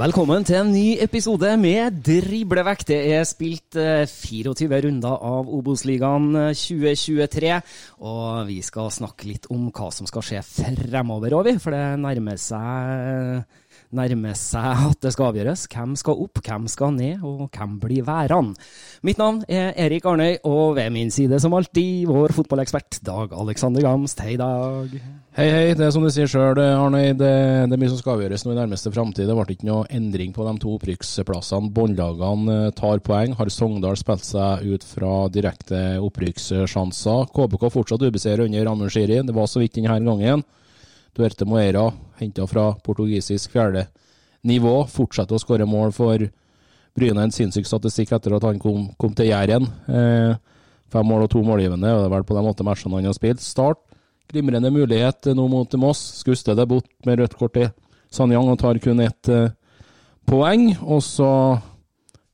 Velkommen til en ny episode med Driblevekk. Det er spilt eh, 24 runder av Obos-ligaen eh, 2023. Og vi skal snakke litt om hva som skal skje fremover òg, for det nærmer seg nærmer seg at det skal avgjøres. Hvem skal opp, hvem skal ned, og hvem blir værende? Mitt navn er Erik Arnøy, og ved min side som alltid vår fotballekspert Dag Alexander Gamst. Hei, Dag. Hei, hei. Det er som du sier sjøl, Arnøy. Det, det er mye som skal avgjøres nå i nærmeste framtid. Det ble ikke noe endring på de to opprykksplassene. Båndlagene eh, tar poeng. Har Sogndal spilt seg ut fra direkte opprykkssjanser? KBK fortsatt ubeseiret under Amund Shiri. Det var så vidt denne gangen. Duerte Moeira, henta fra portugisisk fjerde nivå, fortsetter å skåre mål for Bryne. En sinnssyk statistikk etter at han kom, kom til Jæren. Eh, fem mål og to målgivende, og det er vel på de åtte matchene han har spilt. Start. Glimrende mulighet nå mot Moss. Skuste det bort med rødt kort i Sanyang og tar kun ett eh, poeng. Og så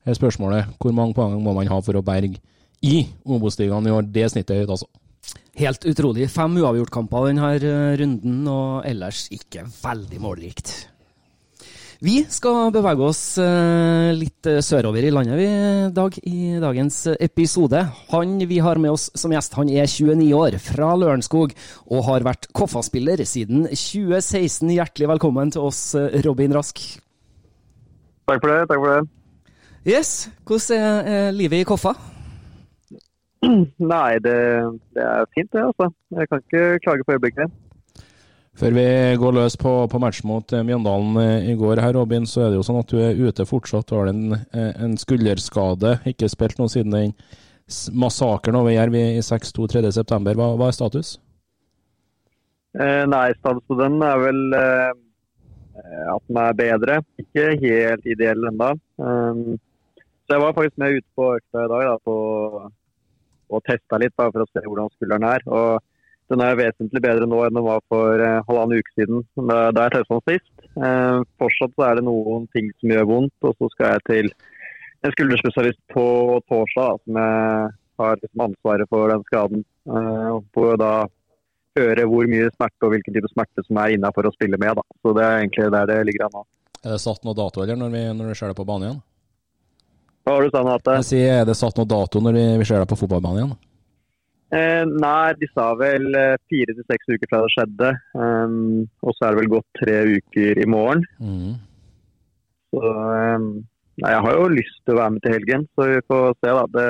er spørsmålet hvor mange poeng må man ha for å berge i Obos-ligaen i år. Det snittet er høyt, altså. Helt utrolig. Fem uavgjortkamper denne eh, runden, og ellers ikke veldig målrikt. Vi skal bevege oss eh, litt eh, sørover i landet vi, Dag, i dagens episode. Han vi har med oss som gjest, han er 29 år, fra Lørenskog, og har vært Koffa-spiller siden 2016. Hjertelig velkommen til oss, Robin Rask. Takk for det. takk for det. Yes, hvordan er livet i Koffa? Nei, det, det er fint det, altså. Jeg kan ikke klage på øyeblikket. Før vi går løs på, på match mot eh, Mjøndalen eh, i går, her, Robin, så er det jo sånn at du er ute fortsatt. Du har en, eh, en skulderskade, ikke spilt noe siden den massakren over Jerv i 6-2 3.9. Hva, hva er status? Eh, nei, status på den er vel eh, at den er bedre. Ikke helt ideell ennå. Um, så jeg var faktisk med ute på økta i dag da, på, og testa litt bare for å se hvordan skulderen er. Og den er vesentlig bedre nå enn den var for eh, halvannen uke siden. Da, da jeg testa den sist. Eh, fortsatt er det noen ting som gjør vondt, og så skal jeg til en skulderspesialist på torsdag, som jeg har liksom ansvaret for den skaden. Eh, på da høre hvor mye smerte og hvilken type smerte som er innafor å spille med. Da. Så Det er egentlig der det ligger an nå. Er det satt noe dato eller når vi, når vi ser det på banen igjen? Hva har du sagt, nå, Atte? er det satt noe dato når vi, ser deg på fotballbanen igjen? Eh, nei, de sa vel eh, fire til seks uker fra det skjedde. Um, og så er det vel gått tre uker i morgen. Mm. Så um, nei, jeg har jo lyst til å være med til helgen, så vi får se, da. Det,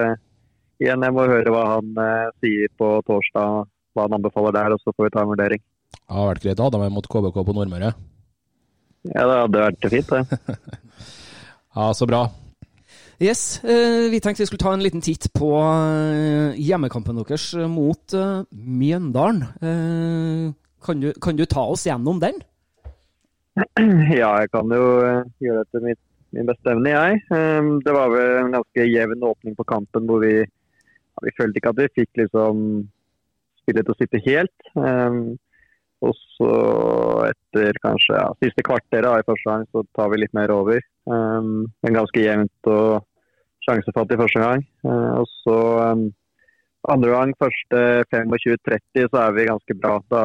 igjen, jeg må høre hva han eh, sier på torsdag, hva han anbefaler der, og så får vi ta en vurdering. Det har vært greit å ha deg med mot KBK på Nordmøre. Ja, det hadde vært fint, det. Ja, så bra. Yes, eh, vi tenkte vi skulle ta en liten titt på eh, hjemmekampen deres mot eh, Mjøndalen. Eh, kan, du, kan du ta oss gjennom den? Ja, jeg kan jo gjøre det til min beste evne, jeg. Um, det var vel en ganske jevn åpning på kampen hvor vi, vi følte ikke at vi fikk liksom spillet til å sitte helt. Um, og så etter kanskje ja, siste kvarteret i første gang, så tar vi litt mer over. Men ganske jevnt og sjansefattig første gang. Uh, og så andre gang, første 25-30, så er vi ganske bra. Da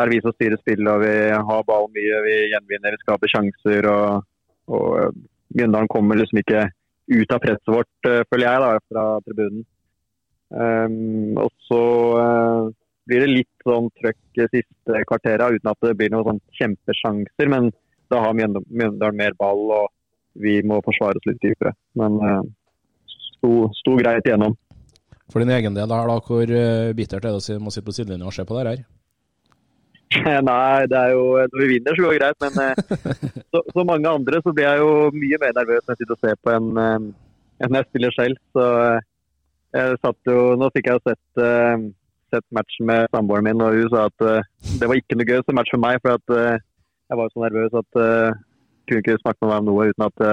er vi som styrer spillet, og vi har ball mye. Vi gjenvinner, vi skaper sjanser. og, og eh, Mjøndalen kommer liksom ikke ut av presset vårt, eh, føler jeg, da, fra tribunen. Um, og så uh, blir det litt sånn trøkk siste kvarteret uten at det blir noen sånn kjempesjanser. Men da har Mjøndalen mer ball, og vi må forsvare oss litt dypere. Men uh, sto, sto, greit igjennom. For din egen del, her da, hvor bittert er det å sitte på sidelinja og se på det her? Nei, det er jo når vi vinner så går det greit. Men så, så, mange andre så blir jeg jo mye mer nervøs når jeg sitter og ser på en enn jeg spiller selv. Så eh, jeg satt jo Nå fikk jeg jo sett, sett matchen med samboeren min, og hun sa at det var ikke noe gøy som match for meg. For at jeg var så nervøs at kunne ikke snakke med meg om noe uten at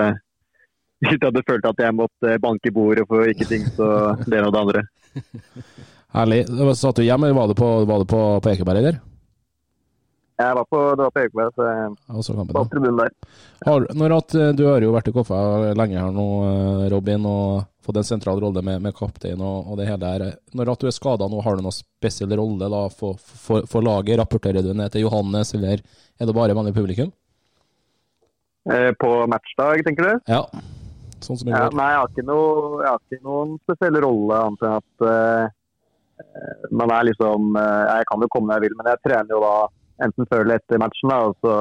jeg hadde følt at jeg måtte banke i bordet for ikke ting så det ene og det andre. Herlig. Satt du hjemme, var det på, var det på, på Ekeberg, eller? Jeg var på, det var på Ekeberg, så jeg var på tribunen der. Har, når at, eh, du har jo vært i Koffa lenge her nå, eh, Robin, og fått en sentral rolle med, med kaptein og, og, det hele her. Når at du er skada nå, har du noen spesiell rolle da for, for, for, laget? Rapporterer du ned til Johannes, eller er det bare vanlig publikum? Eh, på matchdag, tenker du? Ja. Sånn som i ja, Nei, jeg har, ikke noe, jeg har ikke noen spesiell rolle, annet enn at uh, man er liksom uh, Jeg kan jo komme når jeg vil, men jeg trener jo da enten før eller etter matchen. Da. Så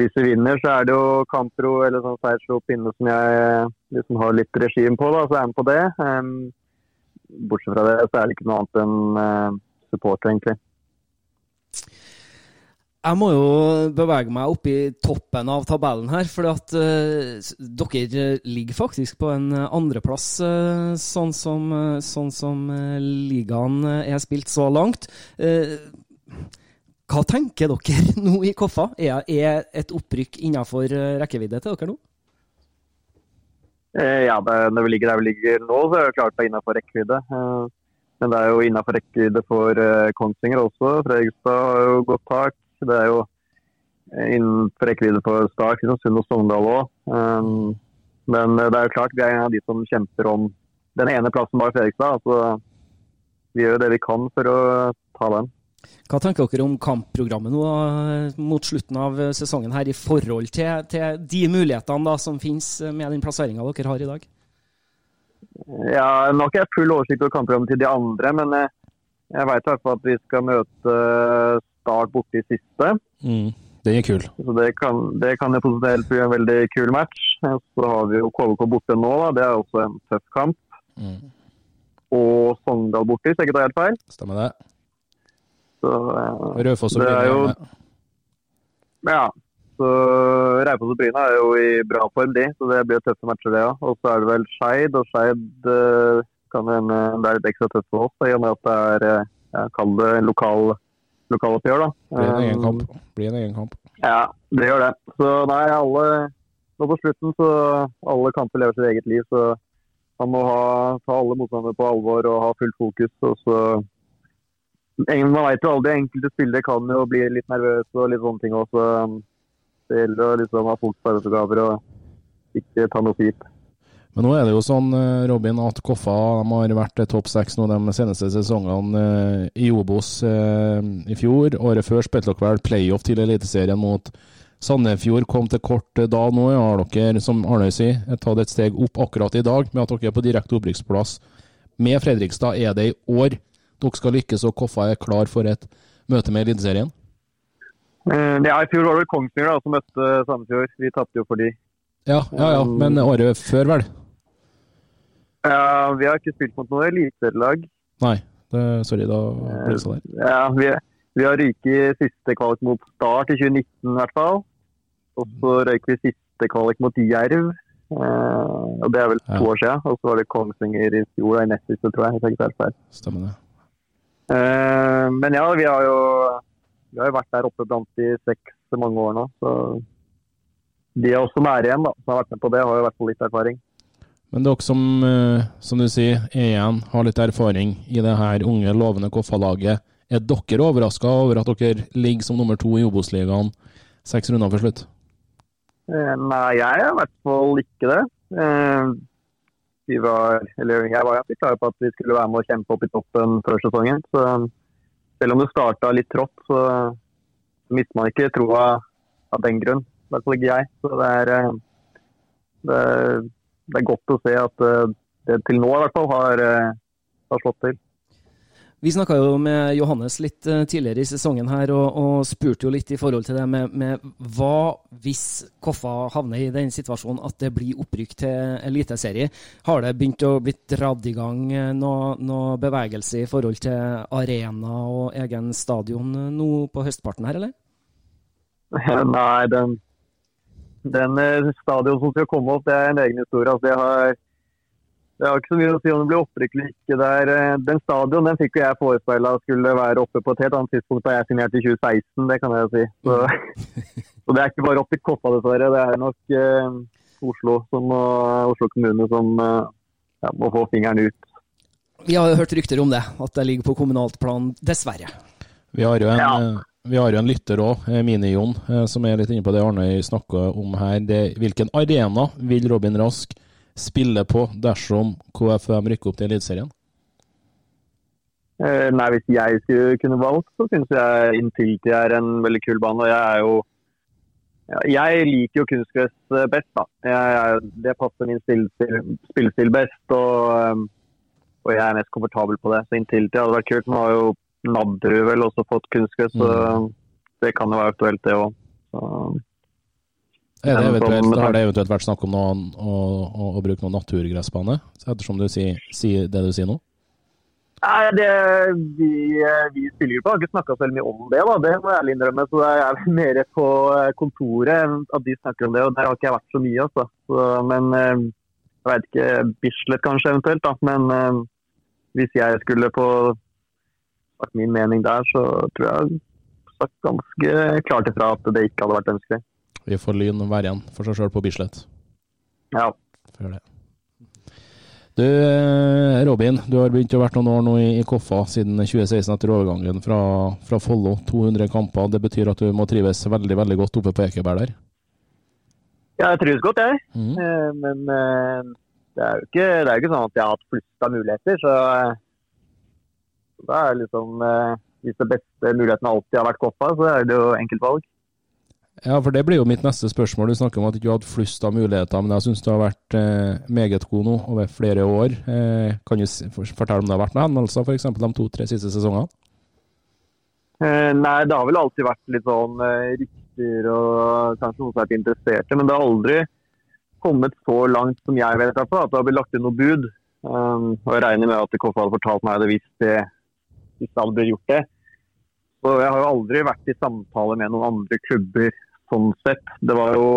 hvis vi vinner, så er det jo Kampro eller sånn seiersrop inne som jeg liksom har litt regime på. Da, så er jeg med på det. Um, bortsett fra det, så er det ikke noe annet enn uh, support, egentlig. Jeg må jo bevege meg opp i toppen av tabellen her, for at uh, dere ligger faktisk på en andreplass, uh, sånn som, uh, sånn som ligaen er spilt så langt. Hva tenker dere nå i Koffa? Er, er et opprykk innenfor eh, rekkevidde til dere nå? Eh, ja, når vi ligger der vi ligger nå, så er det klart det er innenfor rekkevidde. Eh, men det er jo innenfor rekkevidde for Kongsvinger også. Fredrikstad har jo godt tak. Det er jo innenfor rekkevidde for Start, Kristiansund og Sogndal òg. Men det er jo klart vi er en av de som kjemper om den ene plassen bak Fredrikstad. Altså, vi gjør jo det vi kan for å ta den. Hva tenker dere om kampprogrammet nå mot slutten av sesongen her, i forhold til, til de mulighetene da, som finnes med den plasseringa dere har i dag? Ja, Nå har ikke jeg full oversikt over kampprogrammet til de andre, men jeg, jeg vet i hvert fall at vi skal møte Start borte i siste. Mm, den er kul. Så Det kan, det kan jo potensielt bli en veldig kul match. Så har vi jo KVK borte nå, da. det er også en tøff kamp. Mm. Og Sogndal borte, hvis jeg ikke tar helt feil. Stemmer det. Så eh, Raufoss og Bryne jo, Ja. Så Raufoss og Bryne er jo i bra form, de. Så det blir tøffe matcher, det òg. Og så er det vel Skeid. Og Skeid eh, kan hende det er litt ekstra tøft for oss, i og med at det er eh, jeg kaller det lokal lokaloppgjør. da. Blir en egen kamp. Blir en egen kamp. Ja, det gjør det. Så nei, alle nå på slutten så alle kamper lever sitt eget liv. Så man må ha, ta alle motstandere på alvor og ha fullt fokus. og så man vet jo aldri. Enkelte spillere kan jo bli litt nervøse og litt sånne ting også. Det gjelder å liksom ha fokus på arbeidsoppgaver og ikke ta noe for Men nå er det jo sånn, eh, Robin, at Koffa har vært topp seks nå de seneste sesongene eh, i Obos eh, i fjor. Året før spilte dere vel playoff til Eliteserien mot Sandefjord. Kom til kort da. Nå har dere, som Arnøy sier, tatt et steg opp akkurat i dag med at dere er på direkte opprykksplass med Fredrikstad. Er det i år dere skal lykkes og Koffa er klar for et møte med Eliteserien? Ja, I fjor var det Kongsvinger som møtte Sandefjord. Vi tapte jo for de. Ja, ja, ja, men året før, vel? Ja, Vi har ikke spilt mot noe eliteserielag. Nei, det, sorry, da ble det sånn der. Ja, vi, vi har ryket siste kvalik mot Start i 2019 i hvert fall. Og så røyk vi siste kvalik mot Jerv. Uh, og Det er vel to ja. år siden. Og så var det Kongsvinger i fjor, i nest siste, tror jeg. jeg ikke helt feil. Stemmer det. Uh, men ja, vi har jo vi har jo vært der oppe blant de seks mange år nå. Så de av oss som er igjen, da, som har vært med på det, har jo i hvert fall litt erfaring. Men dere som, uh, som du sier, er igjen, har litt erfaring i det her unge, lovende KFA-laget. Er dere overraska over at dere ligger som nummer to i Obos-ligaen seks runder før slutt? Uh, nei, jeg er i hvert fall ikke det vi var, eller jeg var ganske klar på at vi skulle være med å kjempe opp i toppen før sesongen. Så selv om det starta litt trått, så, mister man ikke troa av den grunn. I hvert fall ikke jeg. Så det er, eh, det, er, det er, godt å se at eh, det til nå i hvert fall har, eh, har slått til. Vi snakka jo med Johannes litt eh, tidligere i sesongen her, og, og spurte jo litt i forhold til det med, med hva hvis Koffa havner i den situasjonen at det blir opprykk til eliteserie. Har det begynt å bli dratt i gang noe, noe, bevegelse i forhold til arena og egen stadion nå på høstparten her, eller? Nei, den, den stadion som skal komme opp, det er en egen historie. Altså, jeg har det har ikke så mye å si om det blir opprykk eller ikke. Der. Eh, den stadion den fikk jo jeg forespeila skulle være oppe på et helt annet tidspunkt da jeg signerte i 2016, det kan jeg jo si. Så, så det er ikke bare opp til Koppa, dessverre. Det er nok eh, Oslo, som, og Oslo kommune som eh, ja, må få fingeren ut. Vi har jo hørt rykter om det, at det ligger på kommunalt plan, dessverre. Vi har jo en, ja. Eh, vi har jo en lytter òg, eh, Mini-Jon, som er litt inne på det Arnøy snakker om her. Det, hvilken arena vil Robin Rask spille på dersom KFUM rykker opp til Eliteserien? Eh, nei, Hvis jeg skulle kunne valgt, så syns jeg Intility er en veldig kul bane. og Jeg er jo jeg liker jo kunstgress eh, best. da. Jeg, det passer min spillestil best, og, eh, og, jeg er mest komfortabel på det. Så Intility hadde vært kult. Man har jo Nadderud vel også fått kunstgress, så mm. det kan jo være aktuelt, det òg. Det eventuelt, har det eventuelt vært snakk om noe, å, å, å, bruke noen naturgressbane, ettersom du sier, sier, det du sier nå? Nei, det, vi, vi spillergruppa har ikke snakka så mye om det, da. det må jeg ærlig innrømme. Så jeg er mer på kontoret at de snakker om det, og der har ikke jeg vært så mye. Altså. Så, men eh, jeg vet ikke, Bislett kanskje eventuelt. da, Men uh, hvis jeg skulle på sagt min mening der, så tror jeg sagt ganske klart ifra at det ikke hadde vært ønskelig. Vi får Lyn være igjen for seg sjøl på Bislett. Ja. Du, Robin, du har begynt å være noen år nå i, Koffa siden 2016 etter overgangen fra, fra, Follo. 200 kamper. Det betyr at du må trives veldig veldig godt oppe på Ekeberg der? Ja, jeg trives godt, jeg. Mm. Eh, men eh, det er jo ikke, det er ikke, sånn at jeg har hatt flust av muligheter. Så det er liksom eh, Hvis det beste muligheten alltid har vært Koffa, så er det jo enkeltvalg. Ja, for det blir jo mitt neste spørsmål. Du snakker om at du ikke har hatt flust av muligheter, men jeg syns du har vært eh, meget god nå over flere år. Eh, kan du fortelle om det har vært noen henvendelser, f.eks. de to-tre siste sesongene? Eh, nei, det har vel alltid vært litt sånn eh, rykter og kanskje noen som har vært interesserte. Men det har aldri kommet så langt som jeg vet, at det har blitt lagt inn noe bud. Um, og jeg regner med at Koffa hadde fortalt meg det hvis det, hvis det hadde blitt gjort det. Så jeg har jo aldri vært i samtale med noen andre klubber sånn sett. Det var jo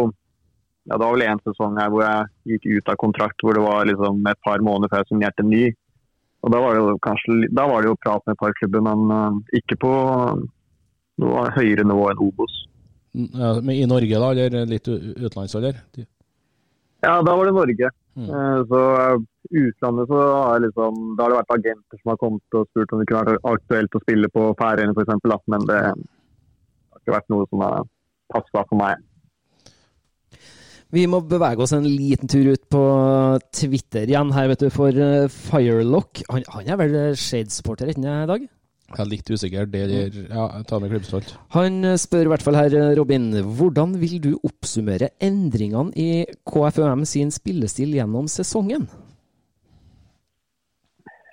ja, det var vel én sesong her hvor jeg gikk ut av kontrakt hvor det var liksom et par måneder før jeg signerte ny. Og Da var det jo kanskje, da var det jo prat med et par klubber, men uh, ikke på noe høyere nivå enn Obos. Ja, men I Norge, da? Eller litt utenlands, eller? Ja, da var det Norge. Mm. Uh, så uh, utlandet så har, liksom, da har det vært agenter som har kommet og spurt om det kunne vært aktuelt å spille på Færøyene f.eks. Men det har ikke vært noe som har passa for meg. Vi må bevege oss en liten tur ut på Twitter igjen her, vet du, for uh, Firelock. Han, han, er vel Shade-supporter, ikke i dag? Jeg er litt usikker. Det gir, ja, jeg tar med klubbstolt. Han eh, spør i hvert fall her, eh, Robin. Hvordan vil du oppsummere endringene i KFUM sin spillestil gjennom sesongen?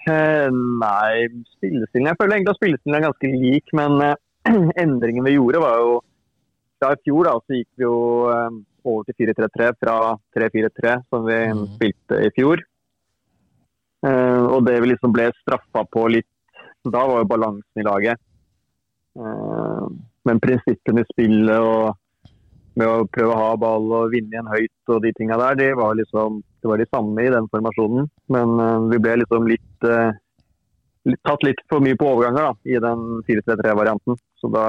Eh, nei, spillestilen Jeg føler egentlig at spillestilen er ganske lik, men eh, endringen vi gjorde, var jo fra i fjor da, så gikk vi jo eh, over til 4-3-3 fra 3-4-3, som vi mm. spilte i fjor. Uh, og det vi liksom ble straffa på litt Da var jo balansen i laget. Uh, men prinsippene i spillet og med å prøve å ha ball og vinne igjen høyt og de tinga der, det var liksom det var de samme i den formasjonen. Men uh, vi ble liksom litt, litt, tatt litt for mye på overganger da, i den 4-3-3-varianten. Så da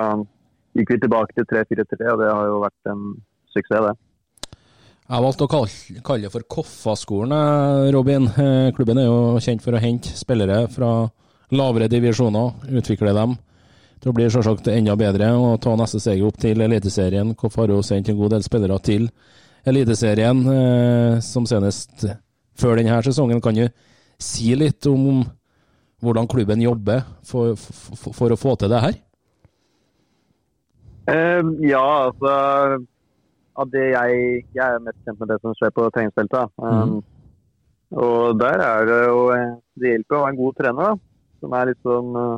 gikk vi tilbake til 3-4-3, og det har jo vært en suksess, det. Jeg valgte å kalle det for Koffa-skolen, eh, Robin. Eh, klubben er jo kjent for å hente spillere fra lavere divisjoner, utvikle dem. Det blir selvsagt enda bedre å ta neste steg opp til Eliteserien. Koffa har jo sendt en god del spillere til Eliteserien, eh, som senest før denne sesongen. Kan du si litt om hvordan klubben jobber for, for, for å få til det her? Um, ja, altså av det jeg, jeg, er mest kjent med det som skjer på treningsfeltet. Um, mm. Og der er det jo Det hjelper å ha en god trener, da. Som er sånn eh,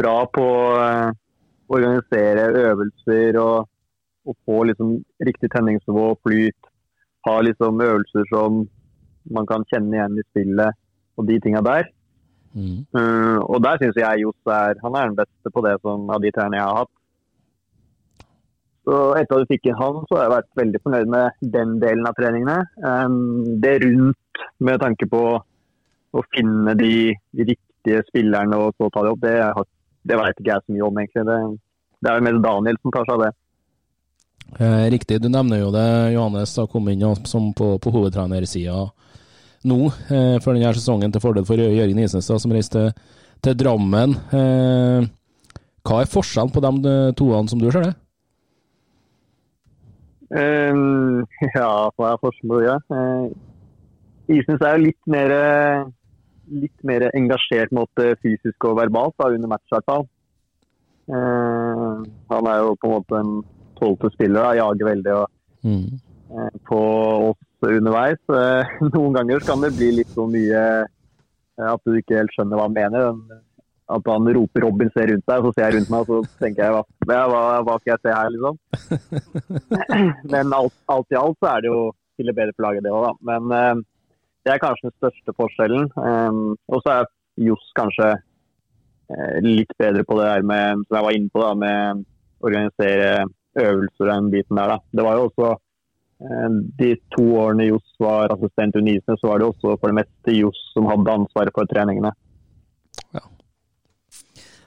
bra på å eh, organisere øvelser og, og få liksom riktig tenningsnivå og flyt. Ha liksom øvelser som man kan kjenne igjen i spillet og de tinga der. Mm. Uh, og der syns jeg Johs er han er den beste på det som, av de trenerne jeg har hatt. Så etter at du fikk inn han, så har jeg vært veldig fornøyd med den delen av treningene. Um, det rundt med tanke på å finne de, de riktige spillerne og så ta det opp, det, har- det vet ikke jeg så mye om, egentlig. Det, det er jo mer Daniel som tar seg av det. Eh, riktig, du nevner jo det. Johannes har kommet inn som på, på hovedtrenersida nå, eh, for denne sesongen, til fordel for Jørgen Isnestad, som reiste til, til Drammen. Eh, hva er forskjellen på de eh, toene som du ser det? Um, ja, hva er forskjellen på det? Uh, Isnes er jo litt mer, eh, litt mer engasjert måte fysisk og verbalt da, under match, i hvert fall. Uh, han er jo på en måte en tolvte spiller, da, jager veldig og, Mm. eh, på oss underveis. Eh, noen ganger kan det bli litt så mye eh, at du ikke helt skjønner hva han mener. men At han roper 'Robin, se rundt deg', og så ser jeg rundt meg og så tenker jeg hva, hva, hva, hva skal jeg se her, liksom. Men alt, alt i alt så er det jo til det bedre for laget, det òg, da. Men eh, det er kanskje den største forskjellen. Um, og så er Johs kanskje uh, litt bedre på det her med, som jeg var inne på, da, med å organisere øvelser og den biten der. Da. Det var jo også eh, de to årene Johs var assistent i Nysnø, så var det også for det meste Johs som hadde ansvaret for treningene. Ja.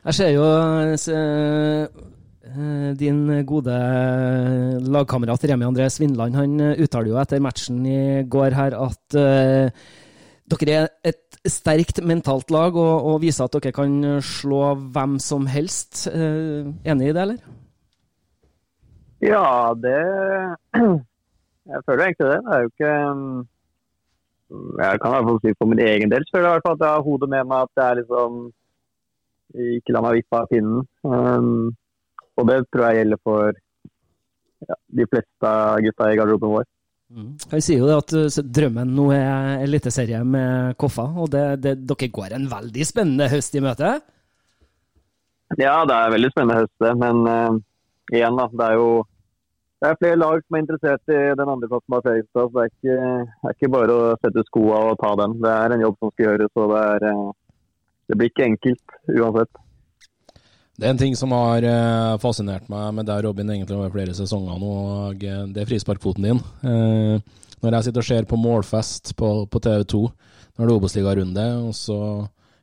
Jeg ser jo eh, din gode lagkamerat Remi André Svindland han eh, uttaler jo etter matchen i går her at uh, dere er et sterkt mentalt lag og, og viser at dere kan slå hvem som helst. Uh, enig i det, eller? Ja, det Jeg føler egentlig det. Det er jo ikke um, Jeg kan i hvert fall si for min egen del så føler jeg hvert fall at jeg har hodet med meg at det er liksom Ikke la meg vippe av pinnen. Um, og det tror jeg gjelder for ja, de fleste av gutta i garderoben vår. Han sier jo det at eh, drømmen nå er eliteserie med Koffa, og det, det, dere går en veldig spennende høst i møte. Ja, det er veldig spennende høst, det. Men uh, igjen, da. Det er jo det er flere lag som er interessert i den andre plassen av Fredrikstad. Så det er, ikke, det er ikke bare å sette skoa og ta den. Det er en jobb som skal gjøres. og det, er, uh, det blir ikke enkelt uansett. Det er en ting som har eh, fascinert meg med deg, Robin, egentlig over flere sesonger nå, og eh, det er frisparkfoten din. Eh, når jeg sitter og ser på målfest på, på TV 2 når det er Obos-ligarunde, og så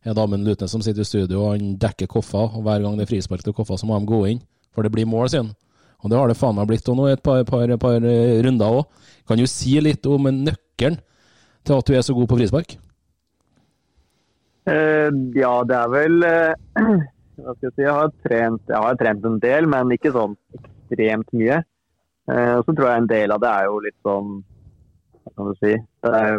er det Amund Lutnes som sitter i studio, og han dekker Koffa, og hver gang det er frispark til Koffa, så må de gå inn, for det blir mål, sier han. Og det har det faen meg blitt nå i et par, par, par runder òg. Kan du si litt om nøkkelen til at du er så god på frispark? Uh, ja, det er vel eh, Hva skal jeg si. Jeg har, trent, jeg har trent en del, men ikke sånn ekstremt mye. Eh, og så tror jeg en del av det er jo litt sånn Hva kan du si. Er,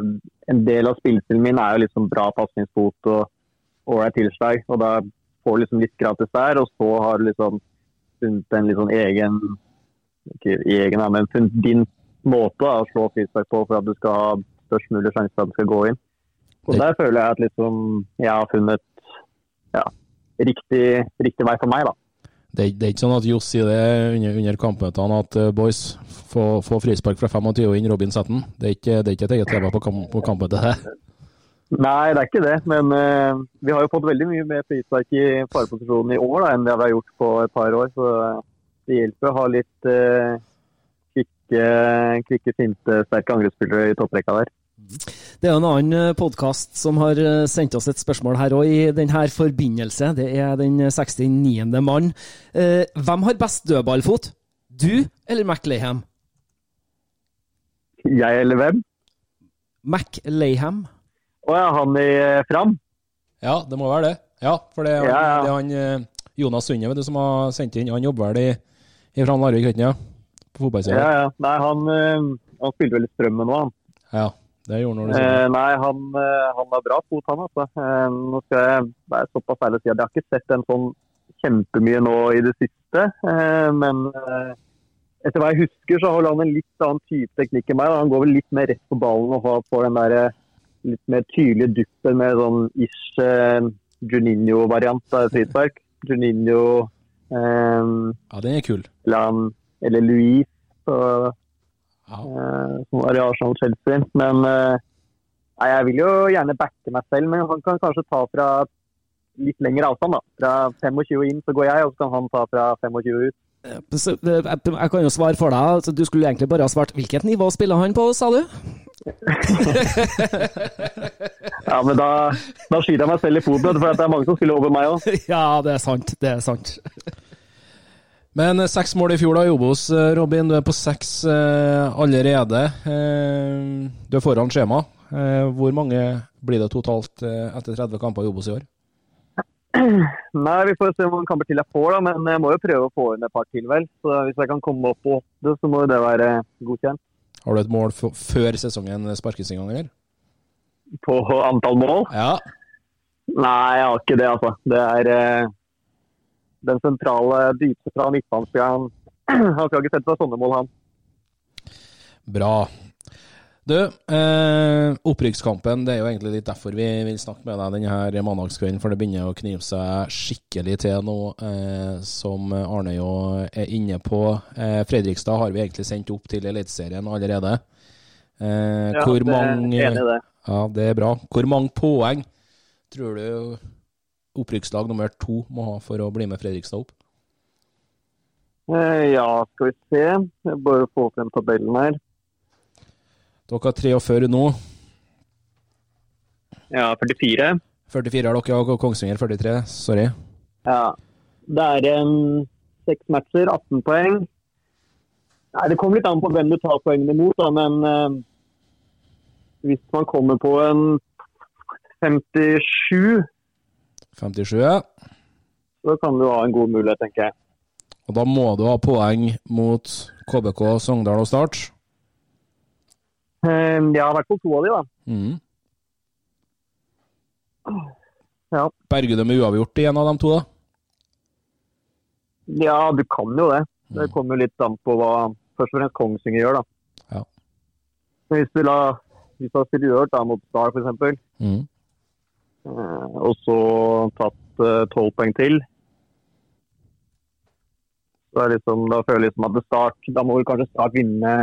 en del av spillestilen min er jo sånn bra pasningsfot og ålreit tilslag. Og da får du liksom litt gratis der, og så har du liksom funnet en litt sånn egen Ikke egen, men funnet din måte å slå frispark på for at du skal ha størst mulig sjanse for at det skal gå inn. Og der føler jeg at liksom jeg har funnet ja, riktig, riktig vei for meg, da. Det, det er ikke sånn at Johs sier det under, under kampmøtene at uh, boys, få, få frispark fra 25 og inn Robin Setten. Det er ikke, det er ikke et eget tema på, kamp, på kampmøtet. Nei, det er ikke det. Men uh, vi har jo fått veldig mye mer frispark i fareposisjonen i år da, enn det vi har gjort på et par år. Så det hjelper å ha litt uh, kvikke, kvikke, sinte, sterke angrepsspillere i topprekka der. Det er en annen podkast som har eh, sendt oss et spørsmål her òg, i denne forbindelse. Det er den 69. mann. Eh, hvem har best dødballfot? Du eller McLayham? Jeg eller hvem? McLayham. Å ja, han i eh, Fram? Ja, det må være det. Ja, for det er, han- Ja, ja. det er han eh, Jonas Sunde som har sendt inn. Han jobber vel i, i Fram Larvik, ikke sant? ja? På Ja, Nei, han, eh, han spilte vel i Strømmen nå, han. Ja, det gjorde han Eh, nei, han, eh, han har bra fot, han. Altså. Eh, nå skal jeg være såpass ærlig og si at jeg har ikke sett en sånn kjempemye nå i det siste. Eh, men etter hva jeg husker, så holder han en litt annen type teknikk enn meg. Han går vel litt mer rett på ballen og får- den der litt mer tydelige duppen med sånn ish eh, Juninho-variant av frispark. Juninho eh, Ja, den er kul. eller, eller Louis så, Ja. eh, som var i Arsenal Chelsea. Men eh, nei, jeg vil jo gjerne backe meg selv, men han kan kanskje ta fra litt lengre avstand. da. Fra 25 inn så går jeg, og så kan han ta fra 25 ut. Så, Jeg jeg kan jo svare for deg. altså, Du skulle egentlig bare ha svart hvilket nivå spiller han på, sa du? Ja, men da, da skyter jeg meg selv i foten, for det er mange som spiller over meg òg. Ja, det er sant. Det er sant. Men eh, seks mål i fjor da i Obos, eh, Robin. Du er på seks eh, allerede. Du er foran skjema. Hvor mange blir det totalt etter 30 kamper i Obos i år? Nei, vi får se hvor mange kamper til jeg får, da, men jeg må jo prøve å få inn et par til, vel. Så hvis jeg kan komme opp på åtte, så må jo det være godkjent. Har du et mål før sesongen sparkes i gang, eller? På antall mål? Ja. Nei, jeg har ikke det, altså. Det er den sentrale, dypsentrale midtbanespilleren. Han skal ikke sette seg sånne mål, han. Bra. Du, eh, opprykkskampen, det er jo egentlig litt derfor vi vil snakke med deg denne mandagskvelden, for det begynner å knive seg skikkelig til nå, eh, som Arne jo er inne på. Eh, Fredrikstad har vi egentlig sendt opp til Eliteserien allerede. Eh, Ja, hvor det mange enig i det. Ja, det er bra. Hvor mange poeng tror du opprykkslag nummer to må ha for å bli med Fredrikstad opp? Eh, ja, skal vi se. Jeg bare få frem tabellen her. Dere har 43 nå. Ja, 44. 44 har dere, og Kongsvinger 43. Sorry. Ja. Det er en seks matcher, 18 poeng. Nei, Det kommer litt an på hvem du tar poengene mot, da, men uh, hvis man kommer på en 57, 57, ja. så kan du ha en god mulighet, tenker jeg. Og da må du ha poeng mot KBK, Sogndal og Start. Jeg Ja, i hvert fall to av de, da. Mm. Ja. Berger du med uavgjort i en av de to, da? Ja, du kan jo det. Det kommer jo litt an på hva først og fremst Kongsvinger gjør, da. Ja. Hvis du la hvis du har uavgjort da, mot Star f.eks., Mm. Eh, og så tatt tolv poeng til så er liksom, Da føler jeg liksom at det start, da må vel kanskje Start vinne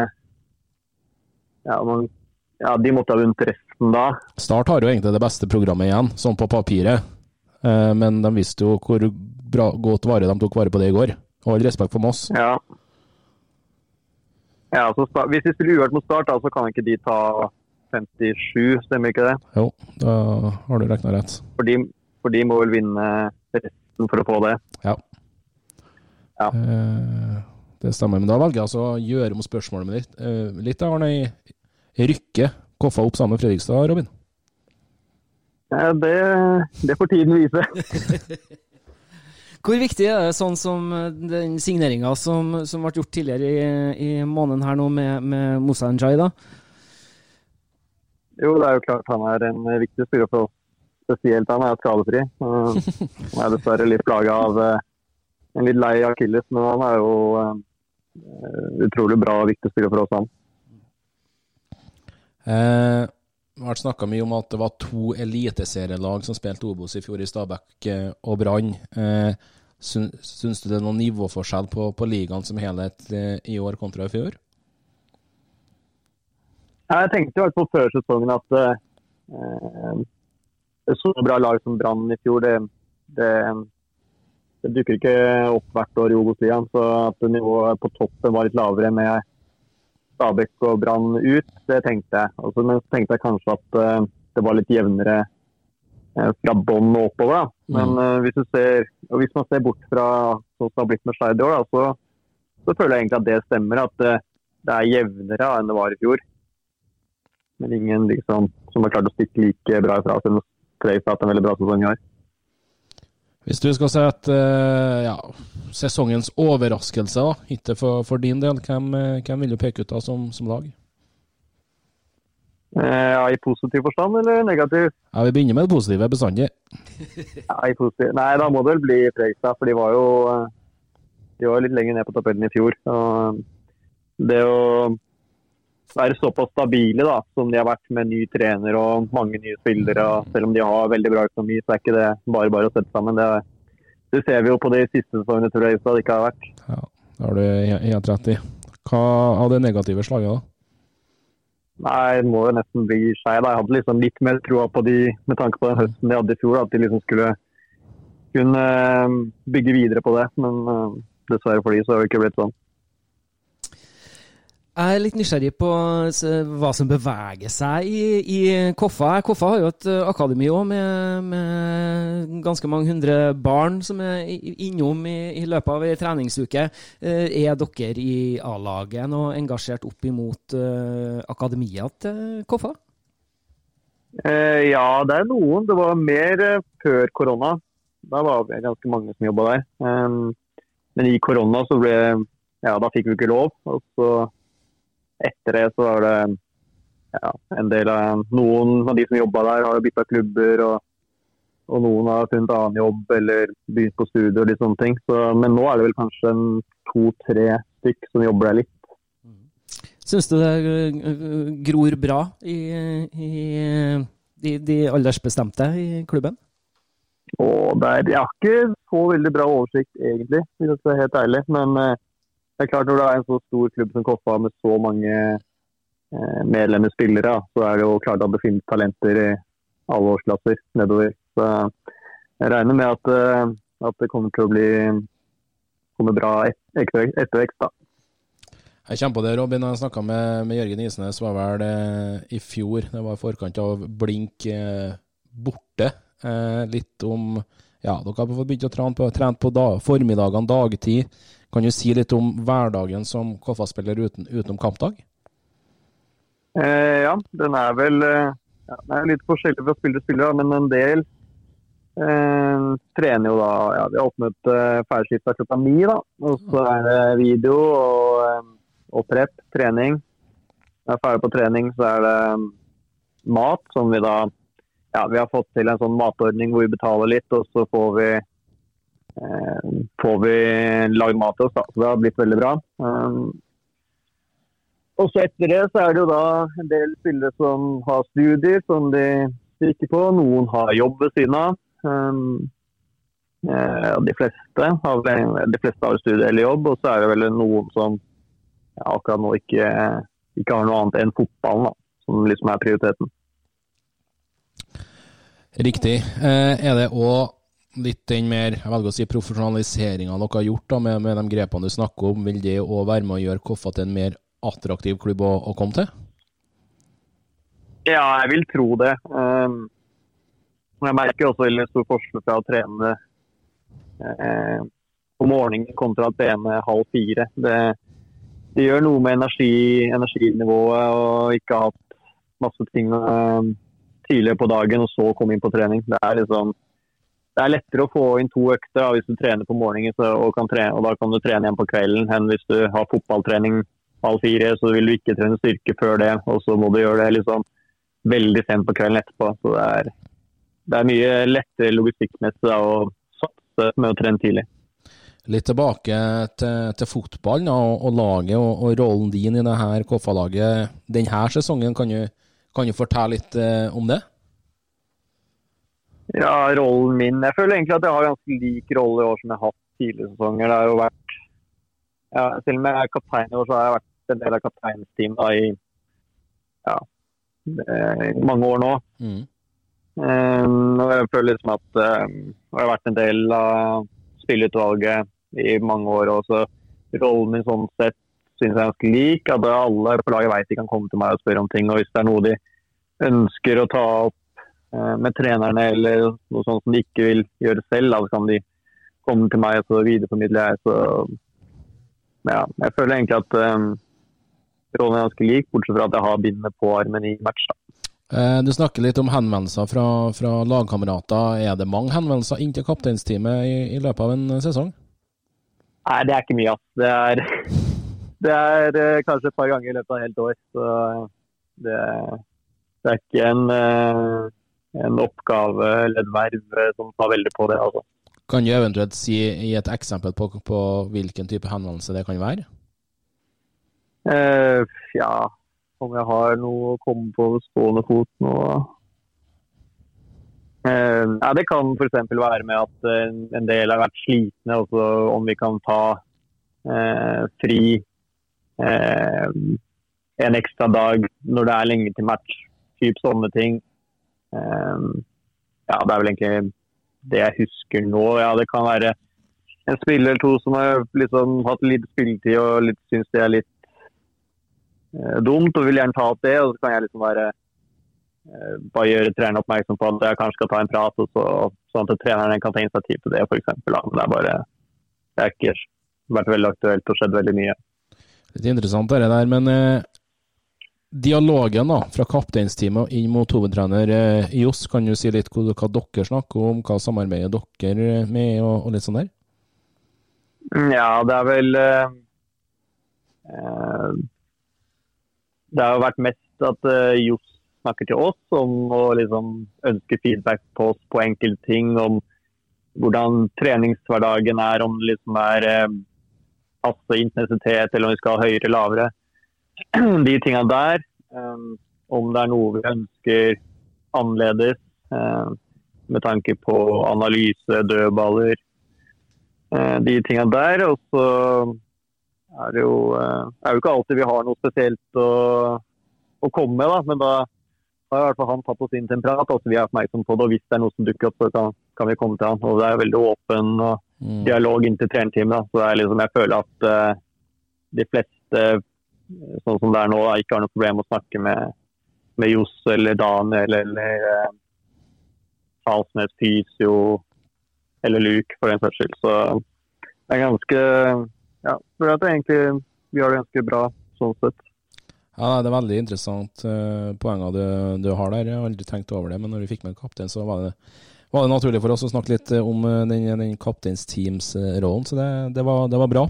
ja, man, ja, de måtte ha vunnet resten da. Start har jo egentlig det beste programmet igjen, sånn på papiret. Eh, men de visste jo hvor bra, godt vare de tok vare på det i går. Og all respekt for Moss. Ja. Ja, så Start- Hvis de spiller uhørt mot Start, da, så kan ikke de ta 57, stemmer ikke det? Jo, da har du regna rett. For de, for de må vel vinne resten for å få det. Ja. Ja. Eh, det stemmer. Men da velger jeg altså å gjøre om spørsmålet mitt. Eh, litt av Arne Rykke Koffa opp sammen med Fredrikstad, Robin? Ja, det, det får tiden vise. Hvor viktig er det sånn som eh, den signeringa som, som ble gjort tidligere i, i måneden her nå med, med Moussa Njay, da? Jo, det er jo klart han er en viktig spiller for oss. Spesielt han er skadefri. Han er dessverre litt plaga av eh, en litt lei akilles, men han er jo eh, utrolig bra og viktig spiller for oss, han. Eh, det har vært snakka mye om at det var to eliteserielag som spilte Obos i fjor, i Stabæk eh, og Brann. Eh, syn- syns du det er noen nivåforskjell på, på ligaen som helhet eh, i år kontra i fjor? Jeg tenkte i hvert fall før sesongen at eh, et så bra lag som Brann i fjor, det, det, det dukker ikke opp hvert år i Obos-ligaen. Så at nivået på toppen var litt lavere med Stabæk og Brann ut, det tenkte jeg. Altså, men så tenkte jeg kanskje at eh, det var litt jevnere eh, fra bånn og oppover. Da. Men Mm. eh, hvis, du ser, hvis man ser bort fra sånn som har blitt med Skeid i år, da, så, så føler jeg egentlig at det stemmer. At eh, det er jevnere enn det var i fjor. Men ingen liksom, som har klart å stikke like bra ifra som Trace har hatt en veldig bra sesong i år. Hvis du skal si at eh, ja, sesongens overraskelse, ikke for, for din del, hvem, eh, hvem vil du peke ut da som, som lag? Eh, ja, I positiv forstand eller negativ? Ja, Vi begynner med det positive bestandig. Ja, i positiv. Nei, da må det vel bli Fredrikstad, for de var jo de var litt lenger ned på tabellen i fjor. Og det å være såpass stabile da, som de har vært med ny trener og mange nye spillere. Selv om de har veldig bra økonomi, så er ikke det bare bare å sette sammen. Det, det ser vi jo på de siste sesongene tror jeg det ikke har vært. Ja, Det har du helt rett i. Hva av det negative slaget, da? Nei, det må jo nesten bli skei. Jeg hadde liksom litt mer troa på de med tanke på den høsten de hadde i fjor. At de liksom skulle kunne eh, bygge videre på det. Men uh, dessverre for de så har det ikke blitt sånn. Jeg er litt nysgjerrig på hva som beveger seg i, i Koffa. Koffa har jo et eh, akademi òg, med, med, ganske mange hundre barn som er innom i, i løpet av ei treningsuke. Eh, er dere i A-laget nå engasjert opp imot uh, akademia til Koffa? Eh, ja, det er noen. Det var mer før korona. Da var det ganske mange som jobba der. Um, men i korona så ble Ja, da fikk vi ikke lov. og så etter det så var det ja, en del av Noen av de som jobba der, har jo bytta klubber. Og, og, noen har funnet annen jobb eller begynt på studier og litt sånne ting. Så, men nå er det vel kanskje to-tre stykk som jobber der litt. Syns du det eh, gror bra i, i de, de aldersbestemte i klubben? Og der, jeg har ikke så veldig bra oversikt, egentlig, hvis jeg skal helt ærlig. Men eh, det er klart Når det er en så stor klubb som Koffa med så mange eh, medlemmer spillere, så er det jo klart at det finnes talenter i alle årsklasser nedover. Så jeg regner med at, eh, at det kommer til å bli kommer bra ettervekst. da. Jeg kommer på det, Robin. Jeg snakka med, med, Jørgen Isnes var vel eh, i fjor. Det var i forkant av Blink eh, borte. Eh, litt om Ja, dere har begynt å trene på, trent på da, formidagene, dagtid. Kan du si litt om hverdagen som KFA-spiller uten, utenom kampdag? Eh, ja, den er vel eh, ja, den er litt forskjellig fra spiller til spiller, men en del eh, trener jo da ja, Vi har åpnet eh, ferdigskifta klokka ni, da. Og så er det video og, eh, og prep, trening. Når jeg er ferdig på trening, så er det eh, mat, som vi da Ja, vi har fått til en sånn matordning hvor vi betaler litt, og så får vi får vi lagd mat til oss, da. Så det har blitt veldig bra. Um, og så etter det så er det jo da en del spillere som har studier som de stikker på. Noen har jobb ved siden av. Um, eh, de, fleste har, de fleste har studie eller jobb, og så er det vel noen som ja, akkurat nå ikke, ikke, har noe annet enn fotballen, da, som liksom er prioriteten. Riktig. Eh, er det òg litt den mer jeg velger å si, profesjonaliseringa dere har gjort da, med, med, de grepene du snakker om, vil det òg være med å gjøre Koffa til en mer attraktiv klubb å, å, komme til? Ja, jeg vil tro det. Um, jeg merker også veldig stor forskjell fra å trene uh, på morgenen kontra å trene halv fire. Det, det gjør noe med energi, energinivået og ikke ha hatt masse ting uh, tidligere på dagen og så komme inn på trening. Det er liksom det er lettere å få inn to økter da, hvis du trener på morgenen så, og, trene, og, da kan du trene igjen på kvelden, enn hvis du har fotballtrening halv fire, så vil du ikke trene styrke før det, og så må du gjøre det liksom veldig sent på kvelden etterpå. Så det er, det er mye lettere logistikkmessig å satse med å trene tidlig. Litt tilbake til, til fotballen og, og, laget og, og, rollen din i det her KFA-laget denne sesongen. Kan du, kan du fortelle litt eh, om det? Ja, rollen min Jeg føler egentlig at jeg har ganske lik rolle i år som jeg har hatt tidligere sesonger. Det har jo vært ja, Selv om jeg er kaptein i år, så har jeg vært en del av kapteinsteamet i ja, mange år nå. Mm. Um, og jeg føler liksom at um, jeg har vært en del av spilleutvalget i mange år. Og så rollen min sånn sett syns jeg er ganske lik. At alle på laget vet de kan komme til meg og spørre om ting. Og hvis det er noe de ønsker å ta opp Eh, med trenerne eller noe sånt som de ikke vil gjøre selv. Da kan de komme til meg, og så videreformidler jeg. Så ja, jeg føler egentlig at um, rollen er ganske lik, bortsett fra at jeg har bindene på armen i match. Eh, du snakker litt om henvendelser fra, fra, lagkamerater. Er det mange henvendelser inn til kapteinsteamet i, i, løpet av en sesong? Nei, det er ikke mye. Det er, det er uh, kanskje et par ganger i løpet av et helt år. Så det, det er ikke en uh, en oppgave eller et verv som tar veldig på det. Altså. Kan du eventuelt si i et eksempel på, på hvilken type henvendelse det kan være? Eh, ja, om jeg har noe å komme på stående fot nå. Eh, ja, det kan f.eks. være med at eh, en del har vært slitne, også om vi kan ta eh, fri eh, en ekstra dag når det er lenge til match. Typ sånne ting. Eh, ja, det er vel egentlig det jeg husker nå. Ja, det kan være en spiller eller to som har liksom hatt litt spilletid og litt, syns det er litt eh, dumt og vil gjerne ta opp det. Og så kan jeg liksom være eh, bare gjøre treneren oppmerksom på at jeg kanskje skal ta en prat, og så, sånn at treneren kan ta initiativ til det, f.eks. Det er bare Det har ikke vært veldig aktuelt og skjedd veldig mye. Litt interessant det der, men eh, dialogen da, fra kapteinsteamet inn mot hovedtrener eh, Johs, kan du si litt hva, hva dere snakker om, hva samarbeider dere med, og, og litt sånn der? Mm, Ja, det er vel eh, eh, Det har jo vært mest at eh, Johs snakker til oss om å liksom ønske feedback på oss på enkelte ting. Om hvordan treningshverdagen er, om det liksom er eh, intensitet eller om vi skal ha høyere eller lavere. De tinga der. eh, om det er noe vi ønsker annerledes eh, med tanke på analyse, dødballer, eh, de tinga der. Og så er det jo, eh, er jo ikke alltid vi har noe spesielt å, å komme med, da. Men da har i hvert fall han tatt oss inn til en prat. Altså vi er oppmerksomme på det, og hvis det er noe som dukker opp, så kan, kan vi komme til han. Og det er veldig åpen og Mm. dialog inntil trenerteamet. Så liksom, jeg føler at uh, de fleste, sånn som det er nå, ikke har noe problem med å snakke med, med Johs eller Daniel eller Halsnes Fysio eller Luke, for den saks skyld. Så det er ganske Ja, for at egentlig vi har det ganske bra sånn sett. Ja, Det er veldig interessant uh, poenger du, du har der. Jeg har aldri tenkt over det, men når vi fikk med en kaptein, så var det, var det naturlig for oss å snakke litt eh, om eh, den, den kapteinsteams-rollen. Så det, det, var, det var bra.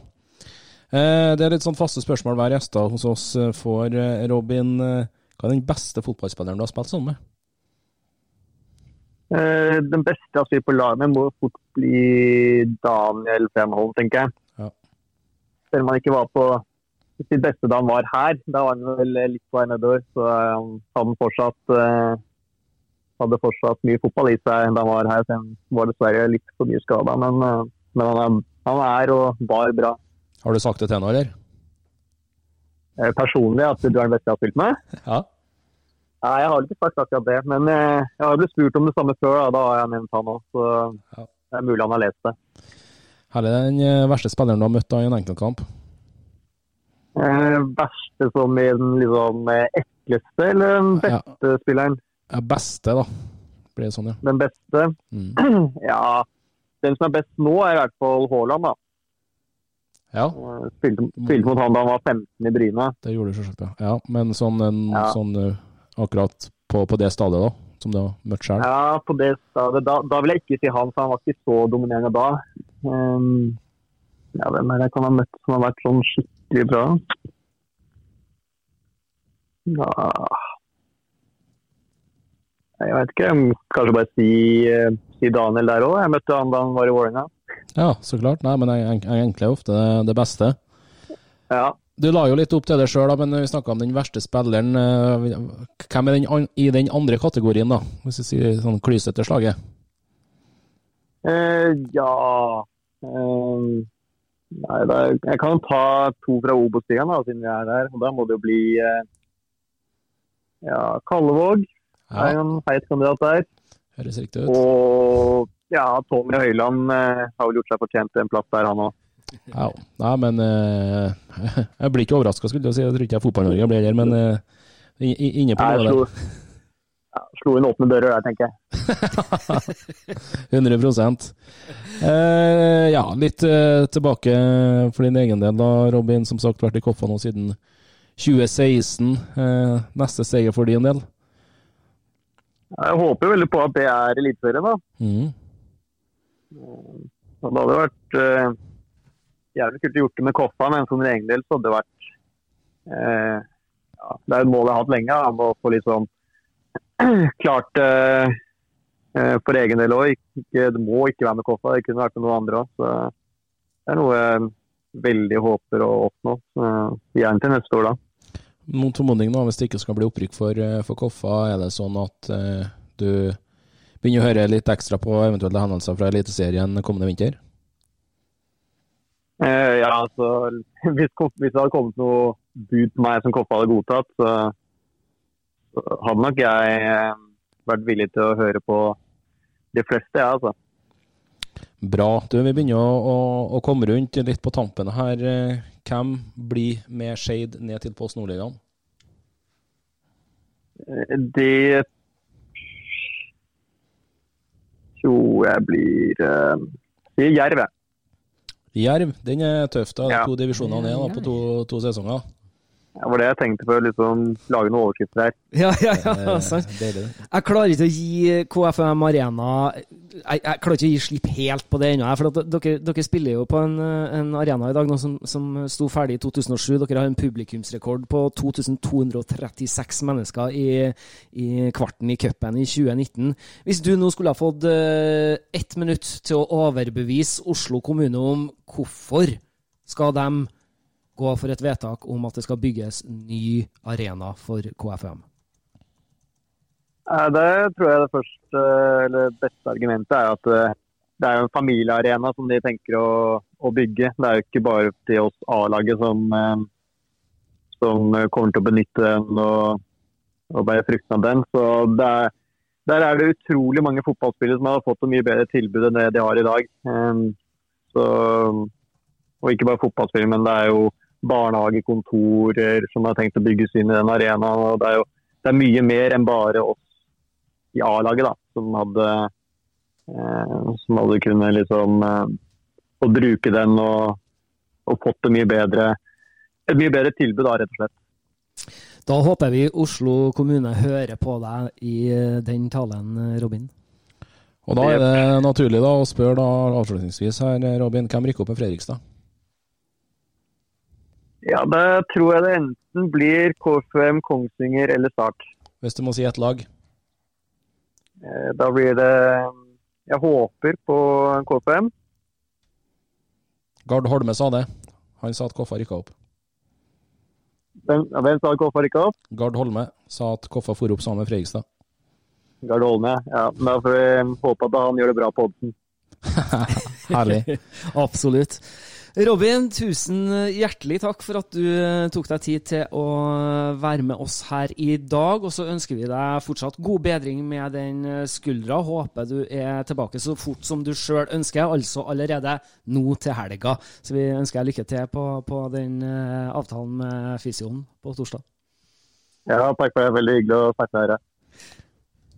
Eh, det er litt sånn faste spørsmål hver gjest hos oss eh, får. Eh, Robin, hva er den beste fotballspilleren du har spilt sammen med? Den beste jeg har spilt på lag med, må fort bli Daniel Fremholm, tenker jeg. Ja. Selv om han ikke var på sitt beste da han var her. Da var han vel litt på vei nedover. Så han fortsatt, hadde fortsatt mye fotball i seg da han var her. Så han var dessverre litt for mye skada. Men, men han, er, han er og var bra. Har du sagt det til henne, eller? Eh, Personlig at du er den beste jeg har spilt med? Ja. Nei, jeg har ikke sagt akkurat det. Men eh, jeg har blitt spurt om det samme før. Da, da har jeg nevnt han òg. Så Ja. det er mulig han har lest det. Herlig. Den eh, verste spilleren du har møtt da i en enkeltkamp? Eh, verste som i den liksom ekleste, eller den Ja. beste spilleren? Ja, beste, da. Blir det sånn, ja. Den beste? Mm. Ja, den som er best nå, er i hvert fall Haaland. da. Ja, Spilte, spilte mot han da han var 15 i Bryne. det gjorde du selvsagt, ja. ja. Men sånn, en, Ja. sånn eh, akkurat på, på det stadiet, da, som du har møtt sjøl? Ja, på det stadiet. Da, da vil jeg ikke si han, for han var ikke så dominerende da. Um, ja, hvem er det jeg kan ha møtt som har vært sånn skikkelig bra? Ja. Jeg vet ikke. Kanskje bare si, eh, si Daniel der òg. Jeg møtte han da han var i Vålerenga. Ja, så klart. Nei, men jeg, jeg egentlig er ofte det, beste. Ja. Du la jo litt opp til det sjøl, men vi snakka om den verste spilleren. eh, Hvem er den i den andre kategorien, da? Hvis vi sier sånn klysete slaget? Eh, ja eh, Nei, da, jeg kan ta to fra Obos-ligaen, siden vi er der. Og da må det jo bli eh, ja, Kallevåg. er en feit kandidat der. høres riktig ut. Og ja, Tommy Høiland eh, har vel gjort seg fortjent en plass der, han òg. Ja, nei, men eh, Jeg blir ikke overraska, skulle jeg si. Jeg tror ikke Fotball-Norge blir der, men eh, inne på noe der. ja, slo inn åpne dører der, tenker jeg. 100 eh, Ja, litt eh, tilbake for din egen del, da, Robin. Som sagt, vært i Koffa nå siden 2016. Eh, neste seier for din del? Jeg håper veldig på at det er Eliteserien, da. Mhm. Og det hadde vært eh, jævlig kult å gjort det med Koffa, men for min egen del så hadde det vært eh, ja, Det er et mål jeg har hatt lenge, å få litt sånn klart eh, for egen del òg. Det må ikke være med Koffa, det kunne vært med noen andre òg. Så det er noe jeg veldig håper å oppnå. Så, gjerne til neste år, da. Mot formodning, hvis det ikke skal bli opprykk for, eh, for Koffa, er det sånn at eh, du begynner å høre litt ekstra på eventuelle hendelser fra Eliteserien kommende vinter? Eh, ja, altså hvis, hvis det hadde kommet noe bud på meg som Koppa hadde godtatt, så, så hadde nok jeg eh, vært villig til å høre på de fleste, ja, altså. Bra. Du, vi begynner å, å, å komme rundt litt på tampene her. Eh, Hvem blir med Skeid ned til Post Nordligaen? Eh, Det tror jeg blir uh, Jerv, jeg. Jerv, den er tøff. da. Ja. To divisjoner ned da, på to, to sesonger. Det var det jeg tenkte for å liksom lage noen overskrifter her. Ja, ja, ja, Eh, sant. Jeg klarer ikke å gi KFM Arena Jeg, jeg klarer ikke å gi slipp helt på det ennå. For at dere, dere spiller jo på en, en arena i dag som, som sto ferdig i 2007. Dere har en publikumsrekord på 2236 mennesker i, i kvarten i cupen i 2019. Hvis du nå skulle ha fått eh, ett minutt til å overbevise Oslo kommune om hvorfor skal de gå for et vedtak om at det skal bygges ny arena for KFM? Eh, Det tror jeg det første, eller beste argumentet er at eh, det er en familiearena som de tenker å, å bygge. Det er jo ikke bare til oss A-laget som, eh, som kommer til å benytte den og, og bære frukten av den. Så er, der er det utrolig mange fotballspillere som har fått et mye bedre tilbud enn det de har i dag. Så, og ikke bare fotballspillere, men det er jo barnehagekontorer som har tenkt å bygges inn i den arenaen. og Det er jo det er mye mer enn bare oss i A-laget da, som hadde, eh, som hadde kunnet liksom eh, å bruke den og, og fått det mye bedre, et mye bedre tilbud, da, rett og slett. Da håper vi Oslo kommune hører på deg i eh, den talen, Robin. Og da er det naturlig da å spørre da avslutningsvis her, Robin, hvem rykker opp med Fredrikstad? Ja, Da tror jeg det enten blir KFM, Kongsvinger eller Start. Hvis du må si ett lag. Eh, Da blir det Jeg håper på KFM. Gard Holme sa det. Han sa at Koffa rykka opp. Hvem, hvem sa KFM rykka opp? Gard Holme sa at Koffa for opp sammen med Fredrikstad. Gard Holme. Ja, men da får vi håpe at han gjør det bra på oddsen. Herlig. Absolutt. Robin, tusen hjertelig takk for at du eh, tok deg tid til å være med oss her i dag. Og så ønsker vi deg fortsatt god bedring med den eh, skuldra. Håper du er tilbake så fort som du sjøl ønsker, altså allerede nå til helga. Så vi ønsker deg lykke til på, på den eh, avtalen med fysioen på torsdag. Ja, takk for det. Veldig hyggelig å snakke med dere.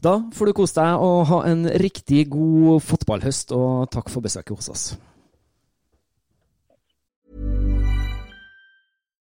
Da får du kose deg og ha en riktig god fotballhøst, og takk for besøket hos oss.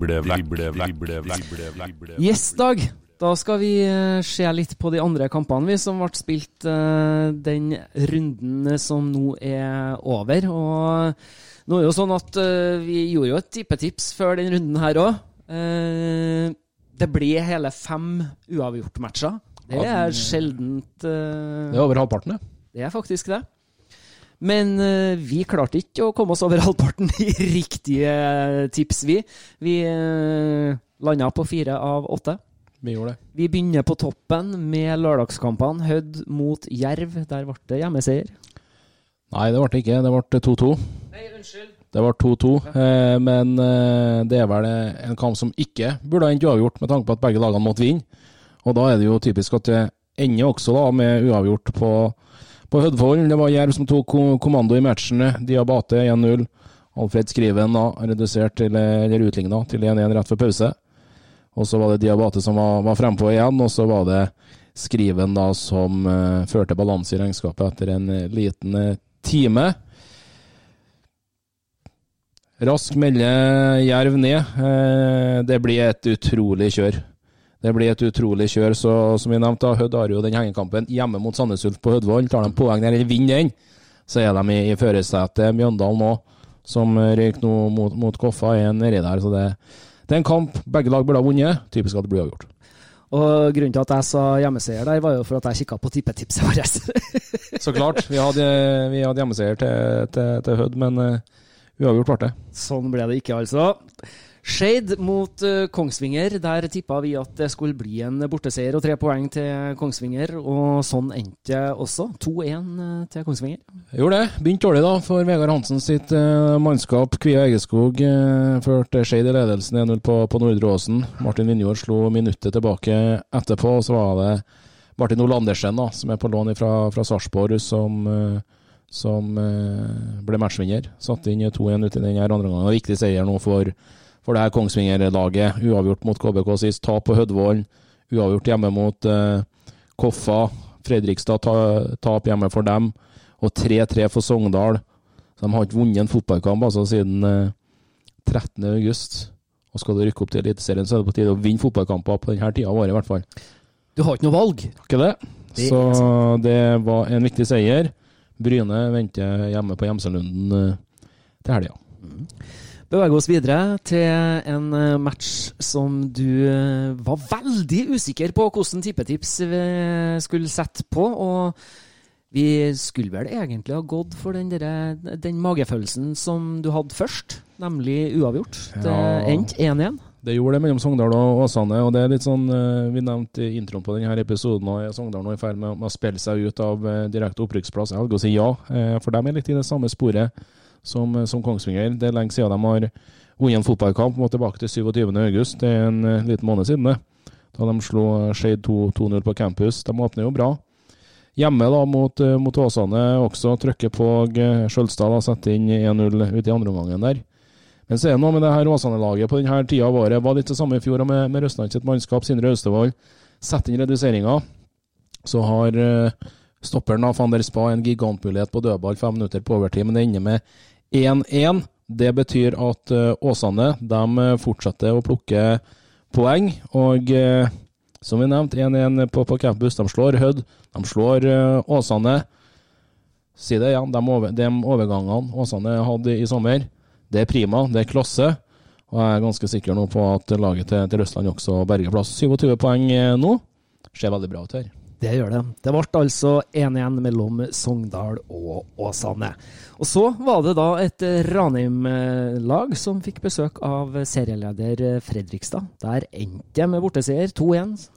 Drible vekk. Yes, Dag. Da skal vi eh, se litt på de andre kampene vi som ble spilt eh, den runden som nå er over. Og nå er det jo sånn at eh, vi gjorde jo et tippetips før den runden her òg. det ble hele fem uavgjort-matcher. Det er sjeldent eh, Det er over halvparten, det. Det er faktisk det. Men eh, vi klarte ikke å komme oss over halvparten i riktige tips, vi. Vi uh, landa på fire av åtte. Vi gjorde det. Vi begynner på toppen med lørdagskampene. Hødd mot Jerv. Der ble det hjemmeseier. Nei, det ble det ikke. Det ble 2-2. Nei, unnskyld. Det ble 2-2, eh, men eh, det er vel en kamp som ikke burde ha endt uavgjort, med tanke på at begge lagene måtte vinne. Og da er det jo typisk at det ender også da med uavgjort på, på Hødfold. Det var Jerv som tok kommando i matchene. Diabate 1-0. Alfred Skriven da redusert til, eller utligna til 1-1 rett før pause. Og så var det Diabate som var, var frempå igjen, og så var det Skriven da som uh, førte balanse i regnskapet etter en eh, liten eh, time. Rask melder Jerv ned. Uh, det blir et utrolig kjør. Det blir et utrolig kjør. så Som vi nevnte, Hødd har jo den hengekampen hjemme mot Sandnes Ulf på Hødvoll. Tar de poeng der eller vinner den, så er de i, i førersetet. Mjøndalen nå, som røyk nå mot, mot Koffa, er nedi der. så det, det er en kamp begge lag burde ha vunnet. Typisk at det blir avgjort. Og Grunnen til at jeg sa hjemmeseier der, var jo for at jeg kikka på tippetipset vårt. så klart. Vi hadde, vi hadde hjemmeseier til, til, til Hødd, men uh, uavgjort ble det. Sånn ble det ikke, altså. Skeid mot uh, Kongsvinger. Der tippa vi at det skulle bli en borteseier og tre poeng til Kongsvinger, og sånn endte det også. 2-1 uh, til Kongsvinger. Gjorde det. Begynte dårlig da for Vegard Hansen sitt uh, mannskap. Kvia Egeskog førte Skeid i ledelsen 1-0 på, på Nordre Åsen. Martin Vinjord slo minuttet tilbake etterpå, og så var det Martin Olandersen, da, som er på lån fra, fra Sarpsborg, som som ble matchvinner. Satte inn 2-1 uti den andre gangen. Viktig seier nå for for det her Kongsvinger-laget. Uavgjort mot KBK sist, tap på Hødvollen. Uavgjort hjemme mot uh, Koffa. Fredrikstad ta, tap hjemme for dem. Og 3-3 for Sogndal. Så de har ikke vunnet en fotballkamp altså, siden eh, 13.8. Og skal du rykke opp til Eliteserien, så er det på tide å vinne fotballkamper på denne tida av året, i hvert fall. Du har ikke noe valg? Ikke det. det så det var en viktig seier. Bryne venter hjemme på Gjemselunden uh, til helga. Mm beveger oss videre til en eh, match som du eh, var veldig usikker på hvordan tippetips skulle sette på. og vi skulle vel egentlig ha gått for den, der, den magefølelsen som du hadde først, nemlig uavgjort. Det endte 1-1. Det gjorde det mellom Sogndal og Åsane. og det er litt sånn, eh, Vi nevnte i introen på denne episoden og Sogndal nå i ferd med, å spille seg ut av direkte opprykksplass. Jeg hadde å si ja, for de er litt i det samme sporet som, som Kongsvinger. Det er lenge siden de har vunnet en fotballkamp. Må tilbake til 27.8. Det er en uh, liten måned siden, det. Da de slo Skeid 2-0 på campus. De åpner jo bra. Hjemme da mot, mot Åsane også trykker på Skjølstad og setter inn 1-0 ut i andre omgangen der. Men så er det noe med det her Åsane-laget på denne tida av året. Var litt det samme i fjor med, med Røstland sitt mannskap, Sindre Austevoll. Setter inn reduseringa. Så har stopperen av van der Spa en gigantmulighet på dødball fem minutter på overtid, men det ender med 1-1. Det betyr at uh, Åsane de eh, fortsetter å plukke poeng. Og uh, som vi nevnte, 1-1 på, på, campus. De slår Hødd. De slår Åsane. Si det igjen, de, over, de overgangene Åsane hadde i sommer, det er prima, det er klasse. Og jeg er ganske sikker nå på at laget til, til Røstland også berger plass. 27 poeng nå. Ser veldig bra ut her. Det gjør det. Det ble altså 1-1 mellom Sogndal og Åsane. Og så var det da et Ranheim-lag som fikk besøk av serieleder Fredrikstad. Der endte det med borteseier 2-1.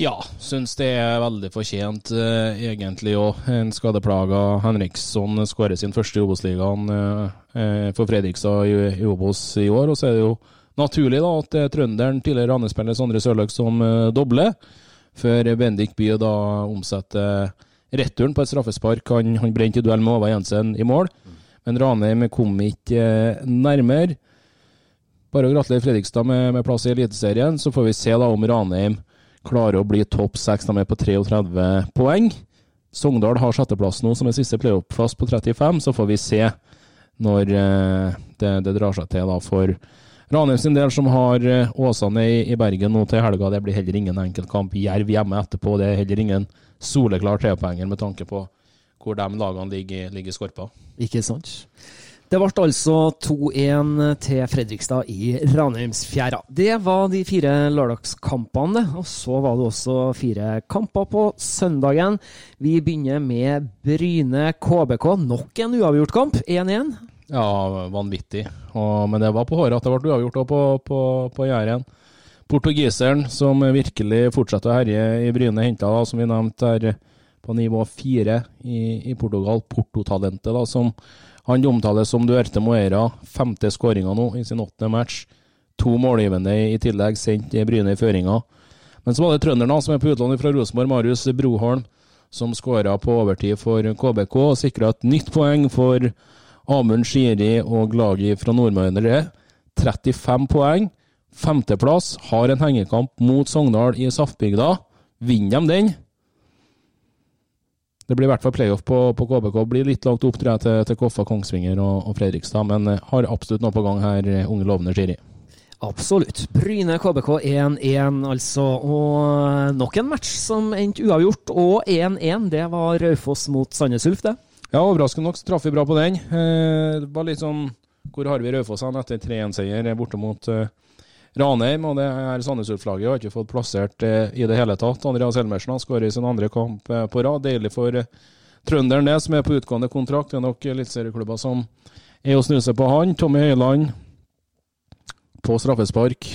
Ja, syns det er veldig fortjent, eh, egentlig òg. En skadeplaga Henriksson skårer sin første i Obos-ligaen eh, for Fredrikstad i, Obos i år. Og så er det jo naturlig da at det er trønderen, tidligere Ranheim-spiller Sondre Sørløk, som eh, dobler før Bendik Bye da omsetter returen på et straffespark. Han, han brente i duell med Ova Jensen i mål, men Ranheim kom ikke eh, nærmere. Bare å gratulere Fredrikstad med, med, plass i Eliteserien. Så får vi se da om Ranheim klarer å bli topp seks. De er på 33 poeng. Sogndal har sjetteplass nå, som er siste playoff-plass på 35. Så får vi se når eh, det, det, drar seg til da for Ranheim sin del, som har eh, Åsane i, i, Bergen nå til helga, det blir heller ingen enkeltkamp. Jerv hjemme etterpå, det er heller ingen soleklar trepoenger med tanke på hvor de lagene ligger, ligger skorpa. Ikke sant. Det ble altså 2-1 til Fredrikstad i Ranheimsfjæra. Det var de fire lørdagskampene, og så var det også fire kamper på søndagen. Vi begynner med Bryne KBK. Nok en uavgjort kamp, 1-1. Ja, vanvittig. Og, men det var på håret at det ble uavgjort på, på, på Jæren. Portugiseren som virkelig fortsetter å herje i Bryne, henta, som vi nevnte, her på nivå fire i, i Portugal. Portotalentet, da, som han omtales som Duerte Moera. Femte skåringa nå i sin åttende match. To målgivende i tillegg, sendt Bryne i føringa. Men så var det trønderen som er på utlån fra Rosenborg, Marius Broholm, som skåra på overtid for KBK og sikra et nytt poeng for Amund Skiri og laget fra Nordmøre 35 poeng. Femteplass. Har en hengekamp mot Sogndal i Saftbygda. Vinner de den, det blir i hvert fall playoff på, på KBK. Blir litt langt opp jeg, til, til Koffa, Kongsvinger og, og Fredrikstad, men eh, har absolutt noe på gang her, eh, unge lovende Skiri. Absolutt. Bryne KBK 1-1, altså. Og nok en match som endte uavgjort, og 1-1. Det var Raufoss mot Sandnes Ulf, det. Ja, overraskende nok så traff vi bra på den. Eh, det var litt sånn Hvor har vi Raufoss hen etter 3-1-seier borte mot eh, Ranheim? Og det her Sandnes Ulf-laget har ikke fått plassert eh, i det hele tatt. Andreas Helmersen har i sin andre kamp på rad. Deilig for trønderen, det, som er på utgående kontrakt. Det er nok eliteserieklubber som er å snuse på han. Tommy Høiland på straffespark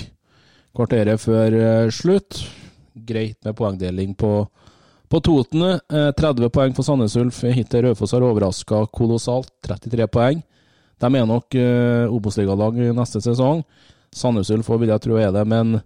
kvarteret før slutt. Greit med poengdeling på, på Toten. Eh, 30 poeng for Sandnes Ulf. Hittil Raufoss har overraska kolossalt. 33 poeng. De er nok eh, Obos-ligalag neste sesong. Sandnes Ulf vil jeg tro er det, men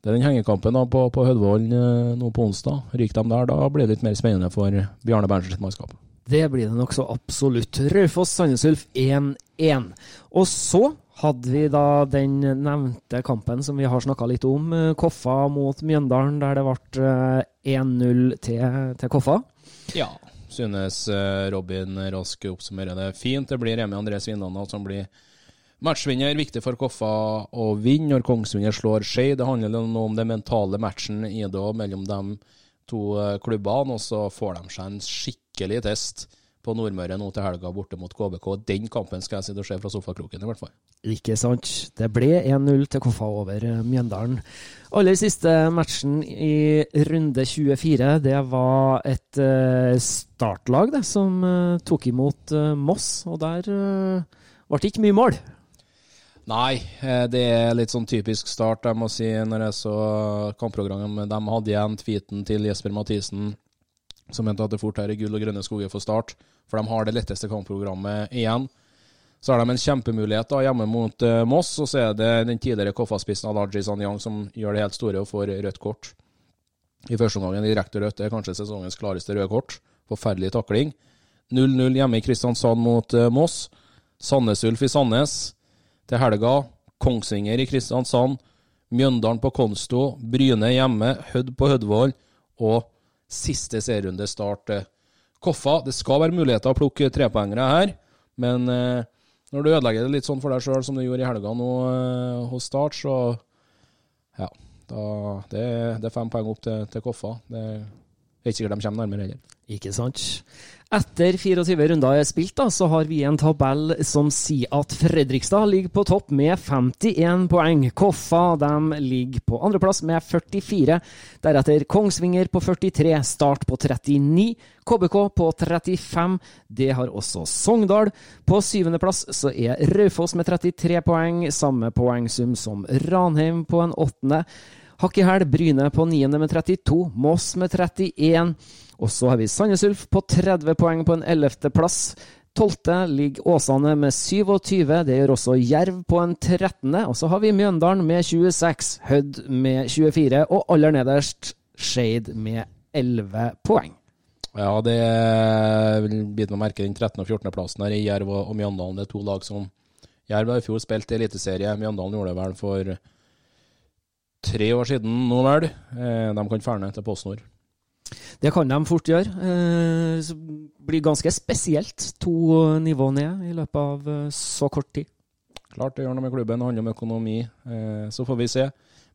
det er den hengekampen da på, på Hødvollen eh, nå på onsdag. Ryker de der, da blir det litt mer spennende for Bjarne Berntsen sitt mannskap. Det blir det nokså absolutt. Raufoss Sandnes Ulf 1-1. Og så hadde vi da den nevnte kampen som vi har snakka litt om, eh, Koffa mot Mjøndalen, der det ble eh, 1-0 til, til Koffa. Ja. Synes eh, Robin Rask oppsummerer det fint. Det blir Remi André Svindane som blir matchvinner. Viktig for Koffa å vinne når Kongsvinger slår Skei. Det handler noe om den mentale matchen i det mellom de to klubbene, og så får de seg en skikkelig test på Nordmøre nå til helga borte mot KBK. Den kampen skal jeg sitte og se fra sofakroken, i hvert fall. Ikke sant. Det ble 1-0 til Koffa over eh, Mjøndalen. Aller siste matchen i runde 24, det var et eh, startlag det, som eh, tok imot Moss, og der ble det ikke mye mål. Nei, det er litt sånn typisk start, jeg må si, når jeg så kampprogrammet. De hadde igjen tweeten til Jesper Mathisen, som mente at det fort her i gull og grønne skoger for start, for de har det letteste kampprogrammet igjen. Så har de en kjempemulighet da, hjemme mot uh, Moss, og så er det den tidligere Koffa-spissen Alaji Sanyang som gjør det helt store og får rødt kort. I første omgang direkte rødt. Det er kanskje sesongens klareste røde kort. Forferdelig takling. 0-0 hjemme i Kristiansand mot uh, Moss. Sandnes Ulf i Sandnes til helga. Kongsvinger i Kristiansand. Mjøndalen på Konsto. Bryne hjemme. Hødd på Hødvoll. Og siste serierunde start eh, Koffa. Det skal være muligheter å plukke trepoengere her, men eh, når du ødelegger det litt sånn for deg sjøl som du gjorde i helga nå eh, hos Start, så ja. Da, det, det er fem poeng opp til, til Koffa. Det er ikke sikkert de kommer nærmere heller. Ikke sant. Etter 24 runder er spilt, da, så har vi en tabell som sier at Fredrikstad ligger på topp med 51 poeng. Koffa de ligger på andreplass med 44. Deretter Kongsvinger på 43, Start på 39, KBK på 35. Det har også Sogndal. På syvendeplass så er Raufoss med 33 poeng, samme poengsum som Ranheim på en åttende. Hakk i hæl Bryne på niende med 32, Moss med 31. Og så har vi Sandnes Ulf på 30 poeng på en ellevte plass. Tolvte ligger Åsane med 27, det gjør også Jerv på en 13. Og så har vi Mjøndalen med 26, Hødd med 24, og aller nederst Shade med 11 poeng. Ja, det biter bite meg merke den 13. og 14. plassen her i Jerv og, Mjøndalen. Det er to lag som Jerv har i fjor spilt eliteserie. Mjøndalen gjorde det vel for tre år siden nå, vel. Eh, de kan ferne til PostNord. Det kan de fort gjøre. Det blir ganske spesielt to nivå ned i løpet av eh, så kort tid. Klart det gjør noe med klubben, det handler om økonomi. Eh, så får vi se.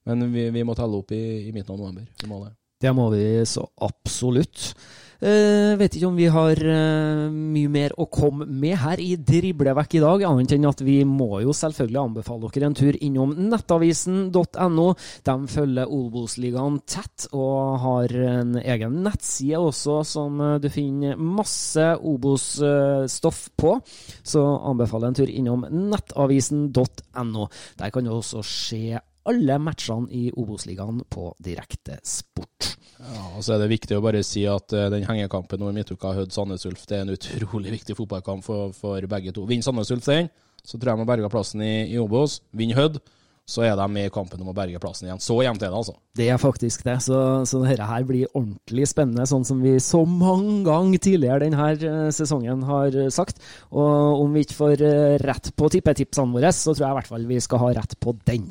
Men vi, vi må telle opp i, i midten av november. Vi må det. Det må vi så absolutt. Uh, vet ikke om vi har uh, mye mer å komme med her i Driblevekk i dag, annet enn at vi må jo selvfølgelig anbefale dere en tur innom nettavisen.no. De følger Obos-ligaen tett og har en egen nettside også som uh, du finner masse Obos-stoff på. Så anbefaler en tur innom nettavisen.no. Der kan du også se alle matchene i Obos-ligaen på direkte sport. Ja, og så er det viktig å bare si at uh, den hengekampen over midtuka Hødd-Sandnes Ulf det er en utrolig viktig fotballkamp for, for begge to. Vinner Sandnes Ulf den, så tror jeg de har berga plassen i, i Obos. Vinner Hødd, så er de med i kampen om å berge plassen igjen. Så jevnt er det, altså. Det er faktisk det. Så, så dette her blir ordentlig spennende, sånn som vi så mange ganger tidligere denne sesongen har sagt. Og om vi ikke får rett på tippetipsene våre, så tror jeg i hvert fall vi skal ha rett på den.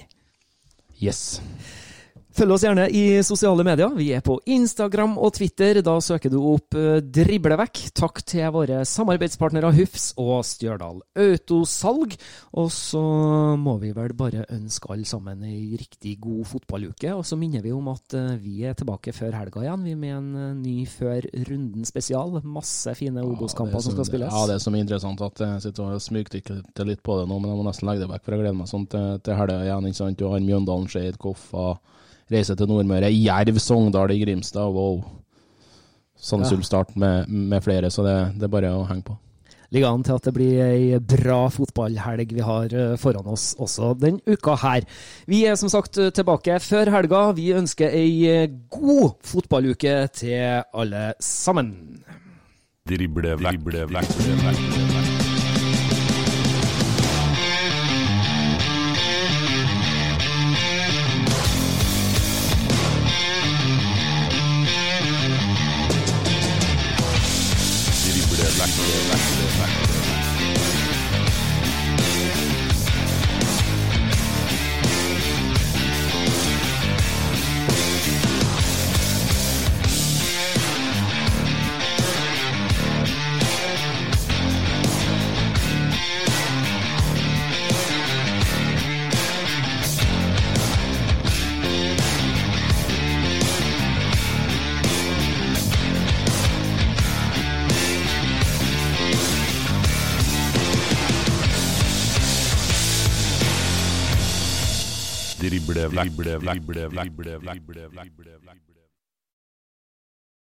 Yes. Følg oss gjerne i sosiale medier. Vi er på Instagram og Twitter. Da søker du opp eh, Driblevekk. Takk til våre samarbeidspartnere Hufs og Stjørdal Autosalg. Og så må vi vel bare ønske alle sammen ei riktig god fotballuke. Og så minner vi om at eh, vi er tilbake før helga igjen, vi med en eh, ny Før runden spesial. Masse fine Obos-kamper som skal spilles. Ja, det er så mye interessant at jeg sitter og smygtikker litt på det nå, men jeg må nesten legge det vekk, for jeg gleder meg sånn til, til helga igjen. ikke sant? Du har Mjøndalen, Skeid, Koffa. Reise til Nordmøre. Jerv, Sogndal i Grimstad. Wow. Sandsulstart med, med flere, så det, det er bare å henge på. Ligger an til at det blir ei bra fotballhelg vi har eh, foran oss også den uka her. Vi er som sagt tilbake før helga. Vi ønsker ei eh, god fotballuke til alle sammen. Drible, drible, vekk, drible. drible, drible, drible, drible, drible, drible, drible.